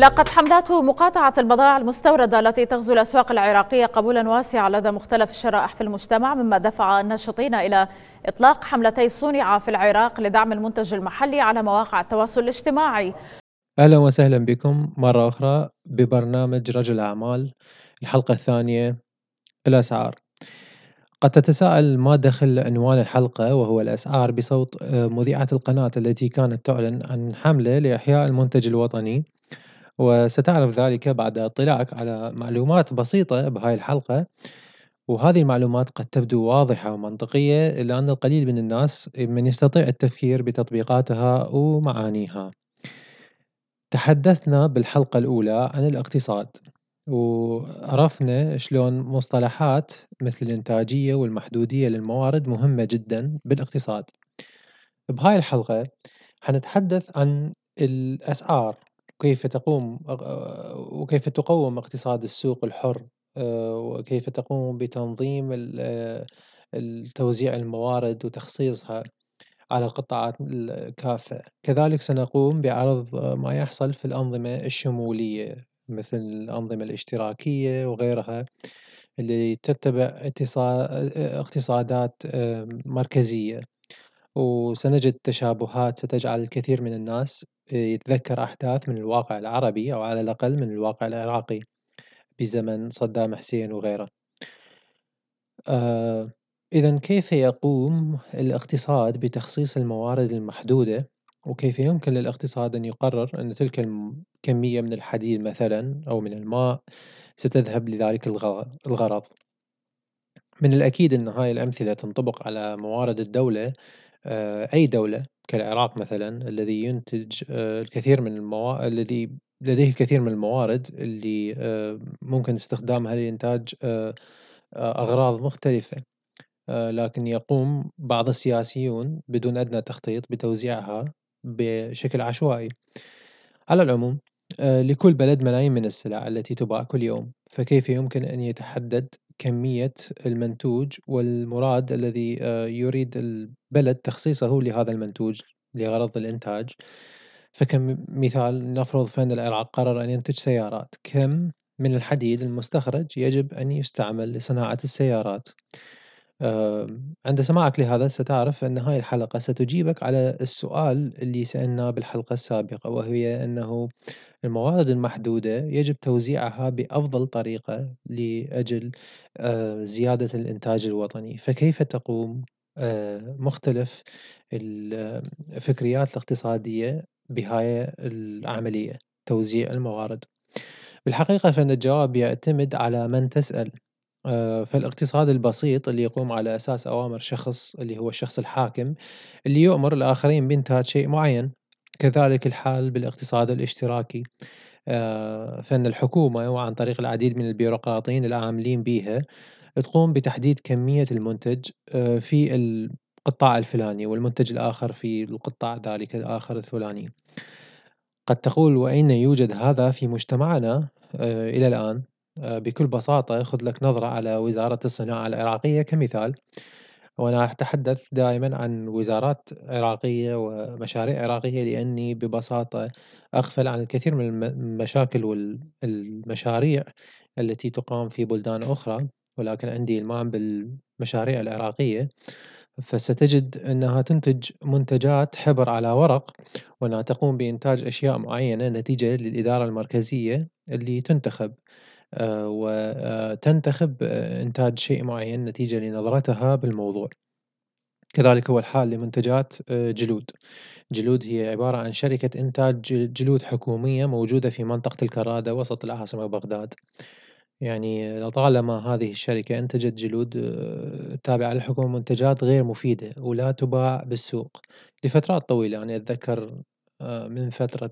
لقد حملات مقاطعة البضائع المستوردة التي تغزو الأسواق العراقية قبولا واسعا لدى مختلف الشرائح في المجتمع مما دفع الناشطين إلى إطلاق حملتي صنع في العراق لدعم المنتج المحلي على مواقع التواصل الاجتماعي. أهلا وسهلا بكم. مرة أخرى ببرنامج رجل أعمال. الحلقة الثانية الأسعار قد تتساءل ما دخل عنوان الحلقة وهو الأسعار بصوت مذيعة القناة التي كانت تعلن عن حملة لإحياء المنتج الوطني. وستعرف ذلك بعد اطلاعك على معلومات بسيطة بهاي الحلقة. وهذه المعلومات قد تبدو واضحة ومنطقية إلا أن القليل من الناس من يستطيع التفكير بتطبيقاتها ومعانيها. تحدثنا بالحلقة الأولى عن الاقتصاد وعرفنا شلون مصطلحات مثل الإنتاجية والمحدودية للموارد مهمة جدا بالاقتصاد. بهاي الحلقة حنتحدث عن الأسعار وكيف تقوم وكيف تقوم اقتصاد السوق الحر وكيف تقوم بتنظيم توزيع الموارد وتخصيصها على القطاعات الكافة. كذلك سنقوم بعرض ما يحصل في الأنظمة الشمولية مثل الأنظمة الاشتراكية وغيرها اللي تتبع اقتصادات مركزية. وسنجد تشابهات ستجعل الكثير من الناس يتذكر أحداث من الواقع العربي أو على الأقل من الواقع العراقي بزمن صدام حسين وغيره. آه إذا كيف يقوم الاقتصاد بتخصيص الموارد المحدودة؟ وكيف يمكن للاقتصاد أن يقرر أن تلك الكمية من الحديد مثلا أو من الماء ستذهب لذلك الغرض؟ من الأكيد أن هاي الأمثلة تنطبق على موارد الدولة أي دولة كالعراق مثلا الذي ينتج آه، الكثير من الموارد الذي لديه الكثير من الموارد اللي آه، ممكن استخدامها لإنتاج أغراض مختلفة. لكن يقوم بعض السياسيون بدون أدنى تخطيط بتوزيعها بشكل عشوائي. على العموم لكل بلد ملايين من السلع التي تباع كل يوم فكيف يمكن أن يتحدد كمية المنتوج والمراد الذي آه، يريد البلد تخصيصه لهذا المنتوج لغرض الإنتاج. فكمثال نفرض فإن العراق قرر أن ينتج سيارات كم من الحديد المستخرج يجب أن يستعمل لصناعة السيارات؟ عند سماعك لهذا ستعرف أن هاي الحلقة ستجيبك على السؤال اللي سألناه بالحلقة السابقة وهي أنه الموارد المحدودة يجب توزيعها بأفضل طريقة لأجل آه، زيادة الإنتاج الوطني. فكيف تقوم؟ آه، مختلف الفكريات الاقتصادية بهاي العملية توزيع الموارد. بالحقيقة فإن الجواب يعتمد على من تسأل. فالاقتصاد البسيط اللي يقوم على أساس أوامر شخص اللي هو الشخص الحاكم اللي يؤمر الآخرين بإنتاج شيء معين. كذلك الحال بالاقتصاد الاشتراكي. آه، فإن الحكومة وعن طريق العديد من البيروقراطيين العاملين بها تقوم بتحديد كمية المنتج آه، في القطاع الفلاني والمنتج الآخر في القطاع ذلك الآخر الفلاني. قد تقول وأين يوجد هذا في مجتمعنا إلى الآن. آه، بكل بساطة خذ لك نظرة على وزارة الصناعة العراقية كمثال. وأنا أتحدث دائما عن وزارات عراقية ومشاريع عراقية لأني ببساطة أغفل عن الكثير من المشاكل والمشاريع التي تقام في بلدان أخرى ولكن عندي إلمام بالمشاريع العراقية. فستجد أنها تنتج منتجات حبر على ورق وأنها تقوم بإنتاج أشياء معينة نتيجة للإدارة المركزية اللي تنتخب. وتنتخب آه، إنتاج شيء معين نتيجة لنظرتها بالموضوع. كذلك هو الحال لمنتجات آه، جلود. جلود هي عبارة عن شركة إنتاج جلود حكومية موجودة في منطقة الكرادة وسط العاصمة بغداد يعني لطالما هذه الشركة أنتجت جلود تابعة للحكومة منتجات غير مفيدة ولا تباع بالسوق لفترات طويلة. يعني أتذكر من فترة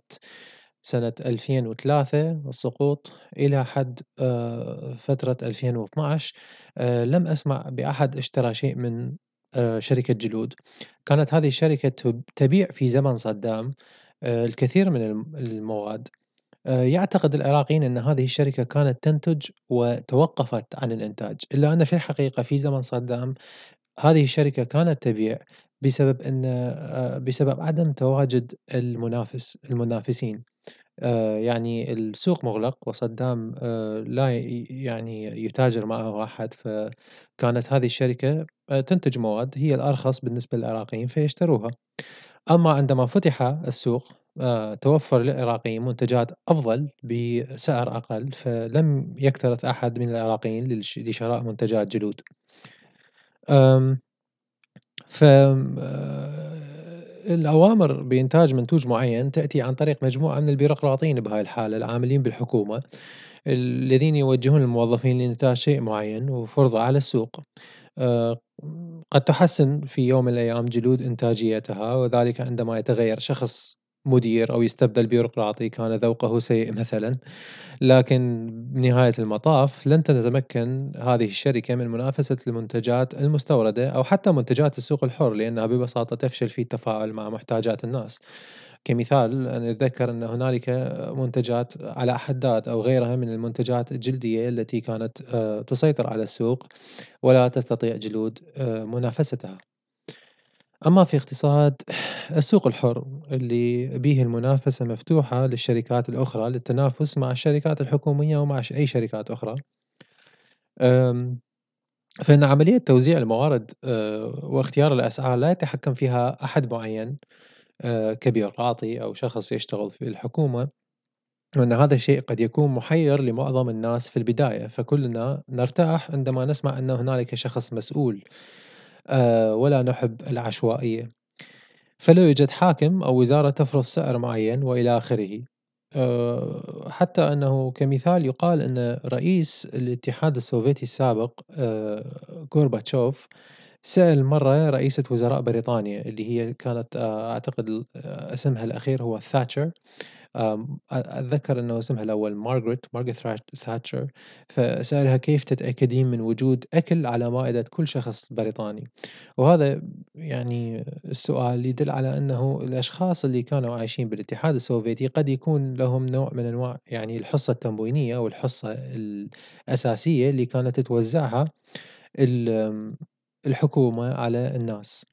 سنة 2003 السقوط إلى حد آه، فترة 2012 آه، لم أسمع بأحد اشترى شيء من آه، شركة جلود. كانت هذه الشركة تبيع في زمن صدام الكثير من المواد. يعتقد العراقيين أن هذه الشركة كانت تنتج وتوقفت عن الإنتاج. إلا أن في الحقيقة في زمن صدام هذه الشركة كانت تبيع بسبب أن بسبب عدم تواجد المنافس المنافسين. يعني السوق مُغلق وصدّام آآ لا يعني يتاجر معه أحد، فكانت هذه الشركة آآ تنتج مواد هي الأرخص بالنسبة للعراقيين فيشتروها، أما عندما فتح السوق توفر للعراقيين منتجات أفضل بسعر أقل، فلم يكترث أحد من العراقيين لشراء منتجات جلود. ف الأوامر بإنتاج منتوج معيّن تأتي عن طريق مجموعة من البيروقراطيين بهاي الحالة العاملين بالحكومة، الذين يوجهون الموظفين لإنتاج شيء معيّن وفرضه على السوق. آآ قد تحسّن في يوم من الأيام جلود إنتاجيتها، وذلك عندما يتغيّر شخص مدير أو يستبدل بيروقراطي كان ذوقه سيء مثلًا، لكن بنهاية المطاف لن تتمكن هذه الشركة من منافسة المنتجات المستوردة أو حتى منتجات السوق الحر، لأنها ببساطة تفشل في التفاعل مع محتاجات الناس. كمثال أنا أتذكر أن هنالك منتجات على حداد أو غيرها من المنتجات الجلدية التي كانت آآ تسيطر على السوق ولا تستطيع جلود آآ منافستها. أما في اقتصاد السوق الحر اللي بيه المنافسة مفتوحة للشركات الأخرى للتنافس مع الشركات الحكومية ومع أي شركات أخرى. فإن عملية توزيع الموارد واختيار الأسعار لا يتحكم فيها أحد معيّن كبيروقراطي أو شخص يشتغل في الحكومة، وأن هذا الشيء قد يكون محيّر لمعظم الناس في البداية، فكلنا نرتاح عندما نسمع أن هنالك شخص مسؤول ولا نحب العشوائية. فلا يوجد حاكم أو وزارة تفرض سعر معيّن وإلى آخره. آآ حتى أنه كمثال يُقال أن رئيس الاتحاد السوفيتي السابق آآ غورباتشوف سأل مرّة رئيسة وزراء بريطانيا اللي هي كانت أعتقد اسمها الأخير هو ثاتشر أتذكر إنه اسمها الأول مارغريت مارغريت ثاتشر، فسألها: "كيف تتأكدين من وجود أكل على مائدة كل شخص بريطاني؟" وهذا يعني السؤال يدل على أنه الأشخاص اللي كانوا عايشين بالاتحاد السوفيتي قد يكون لهم نوع من أنواع يعني الحصة التموينية أو الحصة الأساسية اللي كانت توزعها الحكومة على الناس.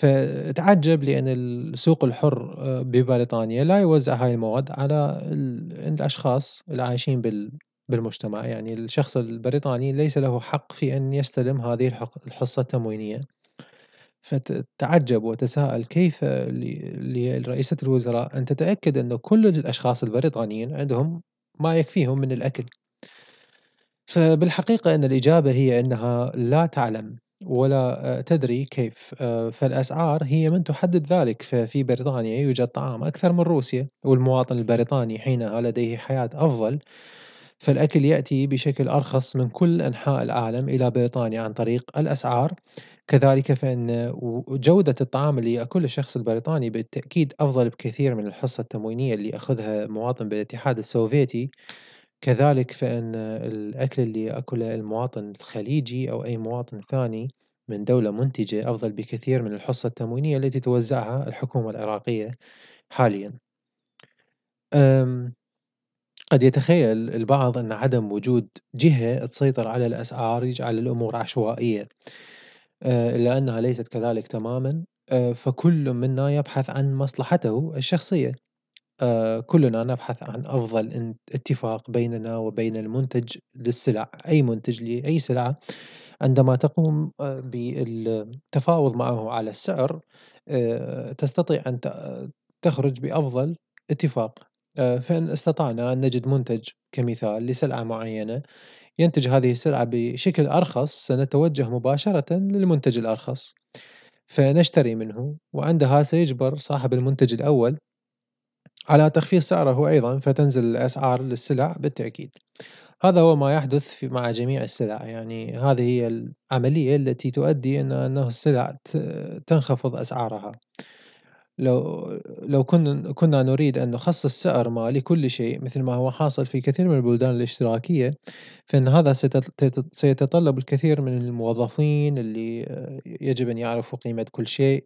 فتعجب لأن السوق الحر آآ ببريطانيا لا يوزع هاي المواد على ال الأشخاص العايشين بال بالمجتمع، يعني الشخص البريطاني ليس له حق في أن يستلم هذه الحصة التموينية. فت تعجب وتساءل كيف لرئيسة الوزراء أن تتأكد أنه كل الأشخاص البريطانيين عندهم ما يكفيهم من الأكل. فبالحقيقة أن الإجابة هي أنها لا تعلم ولا تدري كيف، آآ فالأسعار هي من تحدد ذلك، ففي بريطانيا يوجد طعام أكثر من روسيا، والمواطن البريطاني حينها لديه حياة أفضل، فالأكل يأتي بشكل أرخص من كل أنحاء العالم إلى بريطانيا عن طريق الأسعار، كذلك فإن جودة الطعام اللي يأكله الشخص البريطاني بالتأكيد أفضل بكثير من الحصة التموينية اللي يأخذها مواطن بالاتحاد السوفيتي، كذلك فإن الأكل اللي يأكله المواطن الخليجي أو أي مواطن ثاني من دولة منتجة أفضل بكثير من الحصة التموينية التي توزعها الحكومة العراقية حاليًا. قد يتخيل البعض أن عدم وجود جهة تسيطر على الأسعار يجعل الأمور عشوائية، آآ إلا أنها ليست كذلك تمامًا، آآ فكل منا يبحث عن مصلحته الشخصية. آآ كلنا نبحث عن أفضل اتفاق بيننا وبين المنتج للسلع، أي منتج لأي سلعة عندما تقوم آآ بالتفاوض معه على السعر آآ تستطيع أن تخرج بأفضل اتفاق، فإن استطعنا أن نجد منتج كمثال لسلعة معينة ينتج هذه السلعة بشكل أرخص، سنتوجه مباشرةً للمنتج الأرخص، فنشتري منه، وعندها سيجبر صاحب المنتج الأول على تخفيض سعره أيضًا، فتنزل الأسعار للسلع بالتأكيد. هذا هو ما يحدث في مع جميع السلع، يعني هذه هي العملية التي تؤدي إن أنه السلع تنخفض أسعارها. لو لو كن كنا نريد أن نخصص سعر ما لكل شيء مثل ما هو حاصل في كثير من البلدان الاشتراكية، فإن هذا سيتطلب الكثير من الموظفين اللي يجب أن يعرفوا قيمة كل شيء،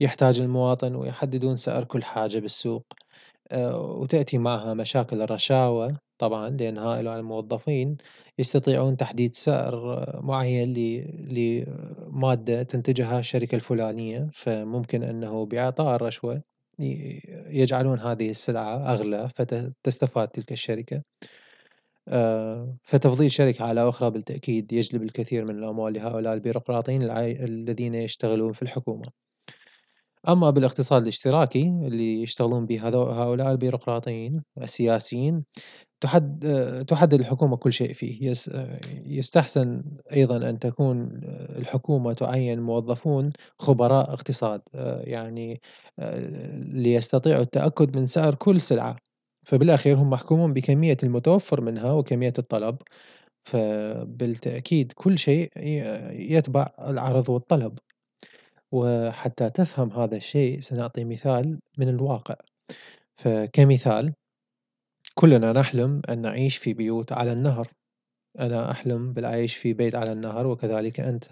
يحتاج المواطن ويحددون سعر كل حاجة بالسوق. وتأتي معها مشاكل الرشاوى طبعًا، لأن هؤلاء الموظفين يستطيعون تحديد سعر معين لمادة تنتجها الشركة الفلانية، فممكن أنه بإعطاء الرشوة يجعلون هذه السلعة أغلى فتستفاد تلك الشركة. فتفضيل شركة على أخرى بالتأكيد يجلب الكثير من الأموال لهؤلاء البيروقراطيين الذين يشتغلون في الحكومة. أما بالاقتصاد الاشتراكي اللي يشتغلون به هؤلاء البيروقراطيين السياسيين تحد تحدد الحكومة كل شيء فيه. يستحسن أيضا أن تكون الحكومة تعين موظفون خبراء اقتصاد يعني ليستطيعوا التأكد من سعر كل سلعة. فبالأخير هم محكومون بكمية المتوفر منها وكمية الطلب. فبالتأكيد كل شيء يتبع العرض والطلب. وحتى تفهم هذا الشيء سنعطي مثال من الواقع. فكمثال كلنا نحلم أن نعيش في بيوت على النهر. أنا أحلم بالعيش في بيت على النهر وكذلك أنت.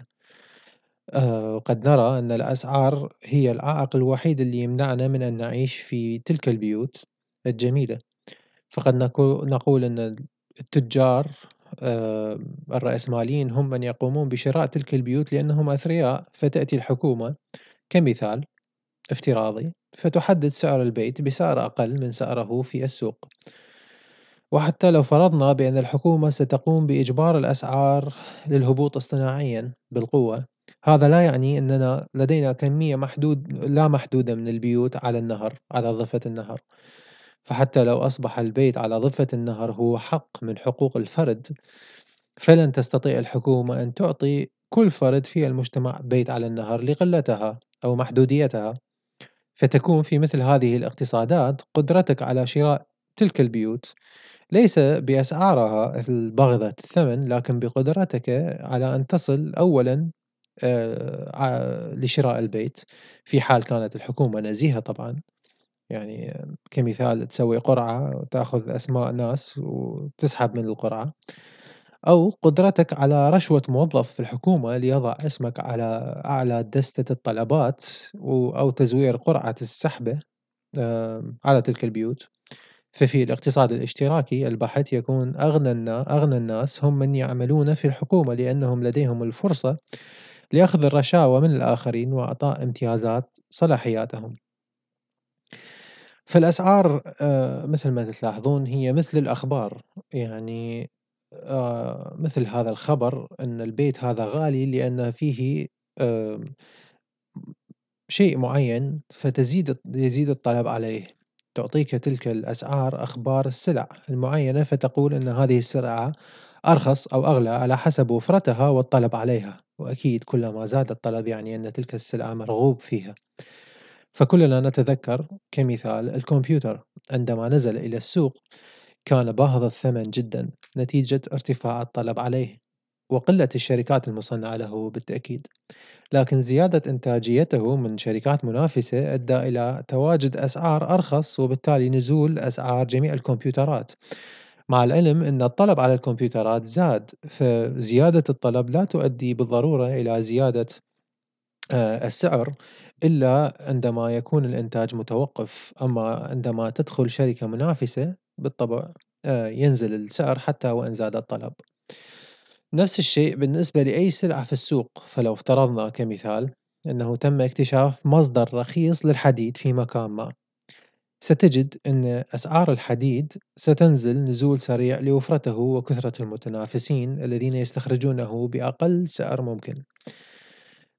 آه، وقد نرى أن الأسعار هي العائق الوحيد اللي يمنعنا من أن نعيش في تلك البيوت الجميلة. فقد نقول أن التجار الرأسماليين هم من يقومون بشراء تلك البيوت لأنهم أثرياء فتأتي الحكومة كمثال افتراضي فتحدد سعر البيت بسعر أقل من سعره في السوق. وحتى لو فرضنا بأن الحكومة ستقوم بإجبار الأسعار للهبوط اصطناعيا بالقوة هذا لا يعني أننا لدينا كمية محدود لا محدودة من البيوت على النهر على ضفة النهر. فحتى لو أصبح البيت على ضفة النهر هو حق من حقوق الفرد فلن تستطيع الحكومة أن تعطي كل فرد في المجتمع بيت على النهر لقلتها أو محدوديتها. فتكون في مثل هذه الاقتصادات قدرتك على شراء تلك البيوت ليس بأسعارها الباغظة الثمن لكن بقدرتك على أن تصل أولا آه، لشراء البيت في حال كانت الحكومة نزيهة طبعا. يعني كمثال تسوي قرعة وتأخذ أسماء ناس وتسحب من القرعة أو قدرتك على رشوة موظف في الحكومة ليضع اسمك على أعلى دستة الطلبات أو تزوير قرعة السحبة على تلك البيوت. ففي الاقتصاد الاشتراكي البحث يكون أغنى أغنى الناس هم من يعملون في الحكومة لأنهم لديهم الفرصة لأخذ الرشاوى من الآخرين وإعطاء امتيازات صلاحياتهم. فالأسعار آه، مثل ما تلاحظون هي مثل الأخبار. يعني آه، مثل هذا الخبر أن البيت هذا غالي لأن فيه شيء معين فتزيد يزيد الطلب عليه. تعطيك تلك الأسعار أخبار السلع المعينة فتقول أن هذه السلعة أرخص أو أغلى على حسب وفرتها والطلب عليها. وأكيد كلما زاد الطلب يعني أن تلك السلعة مرغوب فيها. فكلنا نتذكر كمثال الكمبيوتر. عندما نزل إلى السوق كان باهظ الثمن جدا نتيجة ارتفاع الطلب عليه وقلة الشركات المصنعة له بالتأكيد. لكن زيادة إنتاجيته من شركات منافسة أدى إلى تواجد أسعار أرخص وبالتالي نزول أسعار جميع الكمبيوترات. مع العلم أن الطلب على الكمبيوترات زاد فزيادة الطلب لا تؤدي بالضرورة إلى زيادة آه، السعر. إلا عندما يكون الإنتاج متوقف أما عندما تدخل شركة منافسة بالطبع آه، ينزل السعر حتى وإن زاد الطلب. نفس الشيء بالنسبة لأي سلعة في السوق. فلو افترضنا كمثال أنه تم اكتشاف مصدر رخيص للحديد في مكان ما. ستجد أن أسعار الحديد ستنزل نزول سريع لوفرته وكثرة المتنافسين الذين يستخرجونه بأقل سعر ممكن.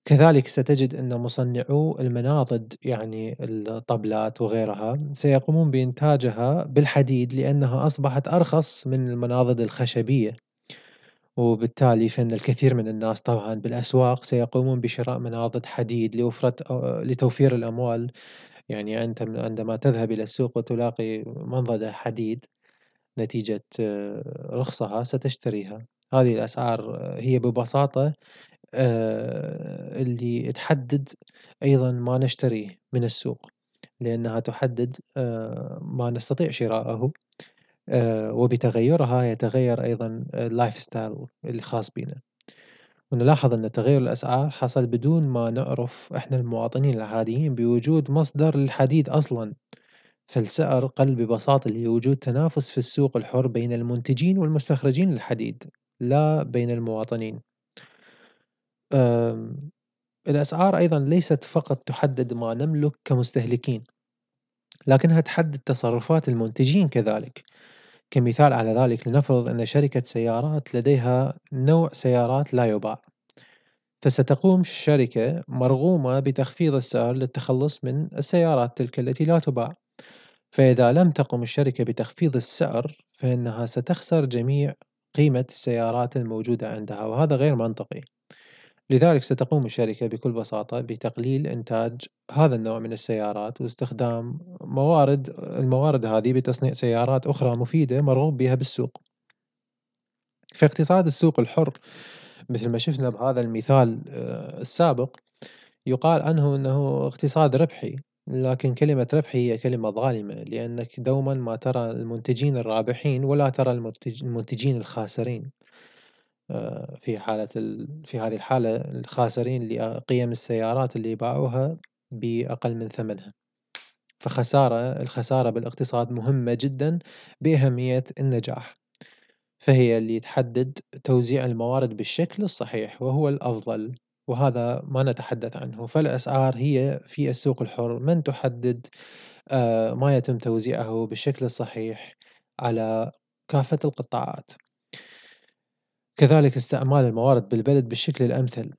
كذلك ستجد أن مصنعو المناضد يعني الطبلات وغيرها سيقومون بإنتاجها بالحديد لأنها أصبحت أرخص من المناضد الخشبية. وبالتالي فإن الكثير من الناس طبعا بالأسواق سيقومون بشراء مناضد حديد لوفرة لتوفير الأموال. يعني أنت عندما تذهب إلى السوق وتلاقي منضدة حديد نتيجة آه، رخصها ستشتريها. هذه الأسعار هي ببساطة آه، اللي تحدد أيضا ما نشتريه من السوق لأنها تحدد آه، ما نستطيع شراءه وبتغيرها يتغير أيضا ال lifestyle الخاص بنا ونلاحظ أن تغير الأسعار حصل بدون ما نعرف إحنا المواطنين العاديين بوجود مصدر للحديد أصلا فالسعر قل ببساطة لوجود تنافس في السوق الحر بين المنتجين والمستخرجين للحديد لا بين المواطنين. الأسعار أيضا ليست فقط تحدد ما نملك كمستهلكين لكنها تحدد تصرفات المنتجين كذلك. كمثال على ذلك لنفرض أن شركة سيارات لديها نوع سيارات لا يباع. فستقوم الشركة مرغومة بتخفيض السعر للتخلص من السيارات تلك التي لا تباع. فإذا لم تقم الشركة بتخفيض السعر فإنها ستخسر جميع قيمة السيارات الموجودة عندها وهذا غير منطقي. لذلك ستقوم الشركة بكل بساطة بتقليل إنتاج هذا النوع من السيارات واستخدام موارد الموارد هذه بتصنيع سيارات أخرى مفيدة مرغوب بها بالسوق. في اقتصاد السوق الحر مثل ما شفنا بهذا المثال آه، السابق يقال عنه أنه اقتصاد ربحي لكن كلمة ربحي هي كلمة ظالمة لأنك دوما ما ترى المنتجين الرابحين ولا ترى المنتجين الخاسرين. في حالة ال... في هذه الحالة الخاسرين لقيم السيارات اللي باعوها بأقل من ثمنها. فخسارة الخسارة بالاقتصاد مهمة جدا بأهمية النجاح. فهي اللي تحدد توزيع الموارد بالشكل الصحيح وهو الأفضل وهذا ما نتحدث عنه. فالأسعار هي في السوق الحر. من تحدد آه، ما يتم توزيعه بالشكل الصحيح على كافة القطاعات؟ كذلك استعمال الموارد بالبلد بالشكل الأمثل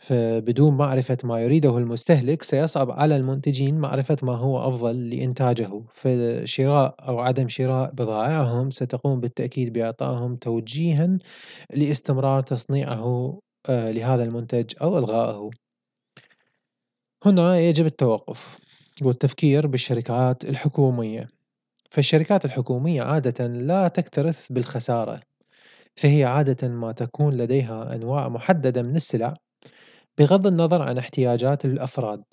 فبدون معرفة ما يريده المستهلك سيصعب على المنتجين معرفة ما هو أفضل لإنتاجه فشراء أو عدم شراء بضائعهم ستقوم بالتأكيد بإعطائهم توجيها لاستمرار تصنيعه آه، لهذا المنتج أو إلغائه. هنا يجب التوقف والتفكير بالشركات الحكومية فالشركات الحكومية عادة لا تكترث بالخسارة. فهي عادة ما تكون لديها أنواع محددة من السلع بغض النظر عن احتياجات الأفراد.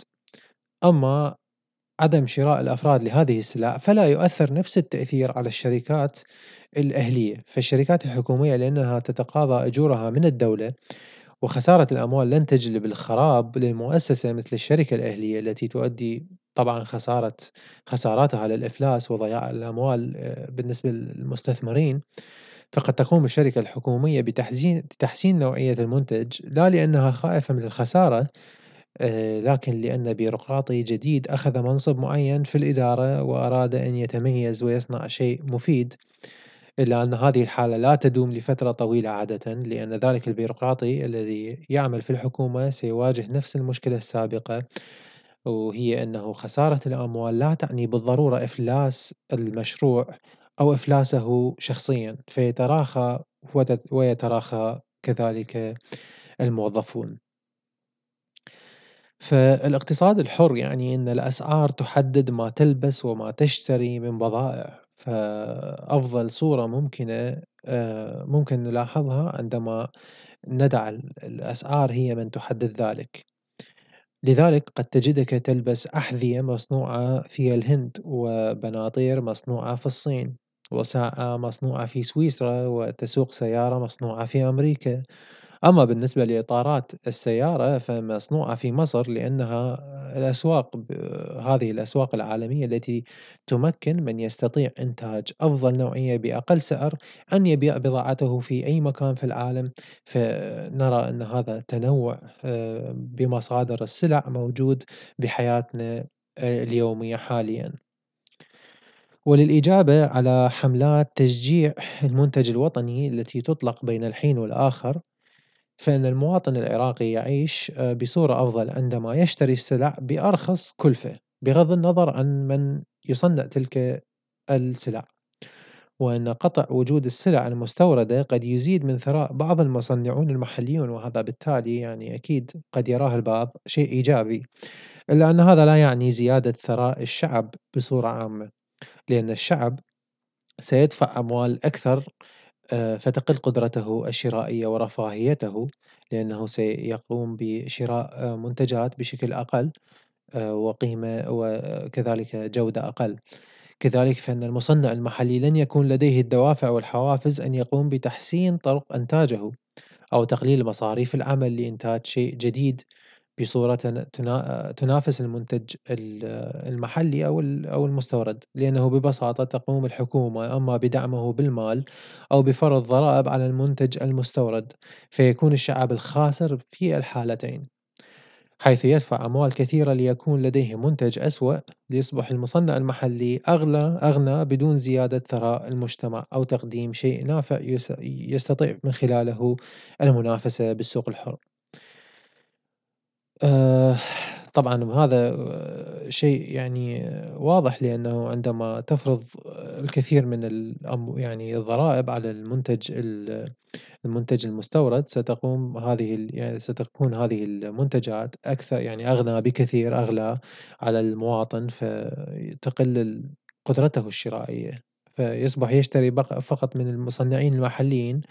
أما عدم شراء الأفراد لهذه السلع فلا يؤثر نفس التأثير على الشركات الأهلية. فالشركات الحكومية لأنها تتقاضى أجورها من الدولة وخسارة الأموال لن تجلب الخراب للمؤسسة مثل الشركة الأهلية التي تؤدي طبعا خسارة خساراتها للإفلاس وضياع الأموال آه، بالنسبة للمستثمرين. فقد تقوم الشركة الحكومية بتحسين تحسين نوعية المنتج لا لأنها خائفة من الخسارة آه، لكن لأن بيروقراطي جديد أخذ منصب معين في الإدارة وأراد أن يتميز ويصنع شيء مفيد. إلا أن هذه الحالة لا تدوم لفترة طويلة عادة لأن ذلك البيروقراطي الذي يعمل في الحكومة سيواجه نفس المشكلة السابقة وهي أنه خسارة الأموال لا تعني بالضرورة إفلاس المشروع أو إفلاسه شخصيًا، فيتراخى ويتراخى كذلك الموظفون. فالاقتصاد الحر يعني أن الأسعار تحدد ما تلبس وما تشتري من بضائع، فأفضل صورة ممكنة آه، ممكن نلاحظها عندما ندع الأسعار هي من تحدد ذلك. لذلك قد تجدك تلبس أحذية مصنوعة في الهند وبناطير مصنوعة في الصين وساعة مصنوعة في سويسرا وتسوق سيارة مصنوعة في أمريكا أما بالنسبة لإطارات السيارة فمصنوعة في مصر لأنها الأسواق هذه الأسواق العالمية التي تمكن من يستطيع إنتاج أفضل نوعية بأقل سعر أن يبيع بضاعته في أي مكان في العالم فنرى أن هذا تنوع آه، بمصادر السلع موجود بحياتنا آه، اليومية حاليًا. وللإجابة على حملات تشجيع المنتج الوطني التي تطلق بين الحين والآخر فإن المواطن العراقي يعيش آه، بصورة أفضل عندما يشتري السلع بأرخص كلفة بغض النظر عن من يصنع تلك السلع. وأن قطع وجود السلع المستوردة قد يزيد من ثراء بعض المصنعون المحليون وهذا بالتالي يعني أكيد قد يراه البعض شيء إيجابي إلا أن هذا لا يعني زيادة ثراء الشعب بصورة عامة. لأن الشعب سيدفع أموال أكثر آه، فتقل قدرته الشرائية ورفاهيته لأنه سيقوم بشراء آه، منتجات بشكل أقل آه، وقيمة وكذلك جودة أقل. كذلك فإن المصنع المحلي لن يكون لديه الدوافع والحوافز أن يقوم بتحسين طرق إنتاجه أو تقليل مصاريف العمل لإنتاج شيء جديد. بصورة تنافس المنتج المحلي أو أو المستورد، لأنه ببساطة تقوم الحكومة أما بدعمه بالمال أو بفرض ضرائب على المنتج المستورد، فيكون الشعب الخاسر في الحالتين. حيث يدفع أموال كثيرة ليكون لديه منتج أسوأ ليصبح المصنع المحلي أغلى أغنى بدون زيادة ثراء المجتمع أو تقديم شيء نافع يستطيع من خلاله المنافسة بالسوق الحر. آه، طبعًا وهذا شيء يعني واضح لأنه عندما تفرض الكثير من يعني الضرائب على المنتج ال المنتج المستورد ستقوم هذه يعني ستكون هذه المنتجات أكثر يعني أغنى بكثير أغلى على المواطن فتقل قدرته الشرائية، فيصبح يشتري فقط من المصنعين المحليين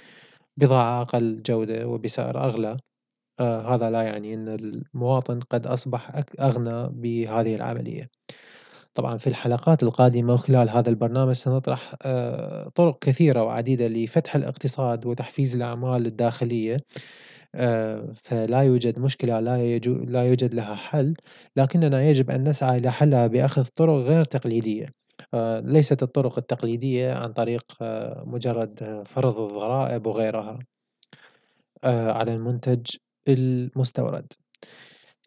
بضاعة أقل جودة وبسعر أغلى. آه هذا لا يعني أن المواطن قد أصبح أغنى بهذه العملية. طبعًا في الحلقات القادمة وخلال هذا البرنامج سنطرح آه طرق كثيرة وعديدة لفتح الاقتصاد وتحفيز الأعمال الداخلية، آه فلا يوجد مشكلة لا لا يوجد لها حل، لكننا يجب أن نسعى إلى حلها بأخذ طرق غير تقليدية، ليست الطرق التقليدية عن طريق مجرد فرض الضرائب وغيرها على المنتج المستورد.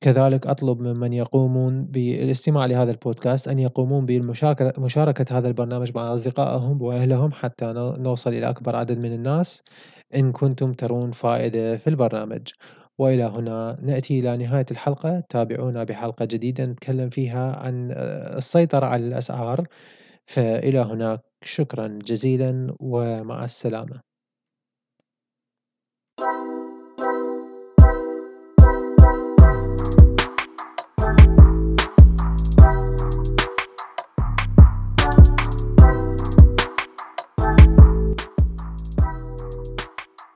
كذلك أطلب ممن يقومون بالاستماع لهذا البودكاست أن يقومون بمشاركة مشاركة هذا البرنامج مع أصدقائهم وأهلهم حتى نوصل إلى أكبر عدد من الناس إن كنتم ترون فائدة في البرنامج. وإلى هنا نأتي إلى نهاية الحلقة تابعونا بحلقة جديدة نتكلم فيها عن السيطرة على الأسعار فإلى هناك شكرا جزيلا ومع السلامة.